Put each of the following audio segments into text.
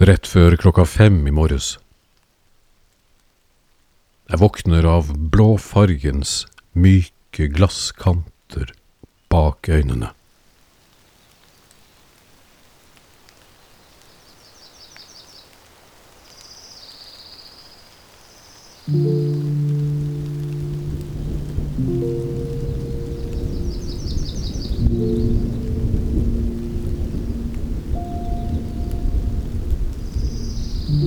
Rett før klokka fem i morges. Jeg våkner av blåfargens myke glasskanter bak øynene. Der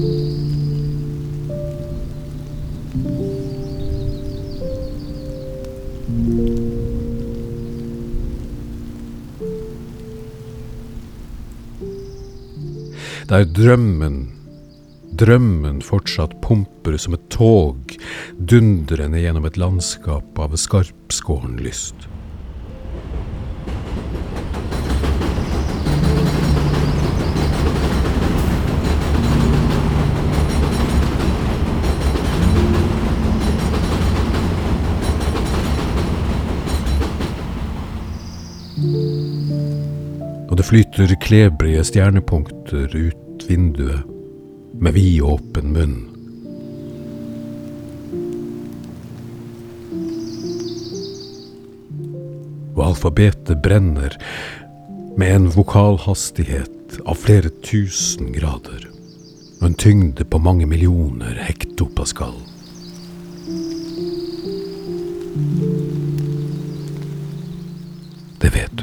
drømmen, drømmen fortsatt pumper som et tog dundrende gjennom et landskap av skarpskåren lyst. Og det flyter klebrige stjernepunkter ut vinduet med vidåpen munn. Og alfabetet brenner med en vokalhastighet av flere tusen grader og en tyngde på mange millioner hektopascal. Det vet du.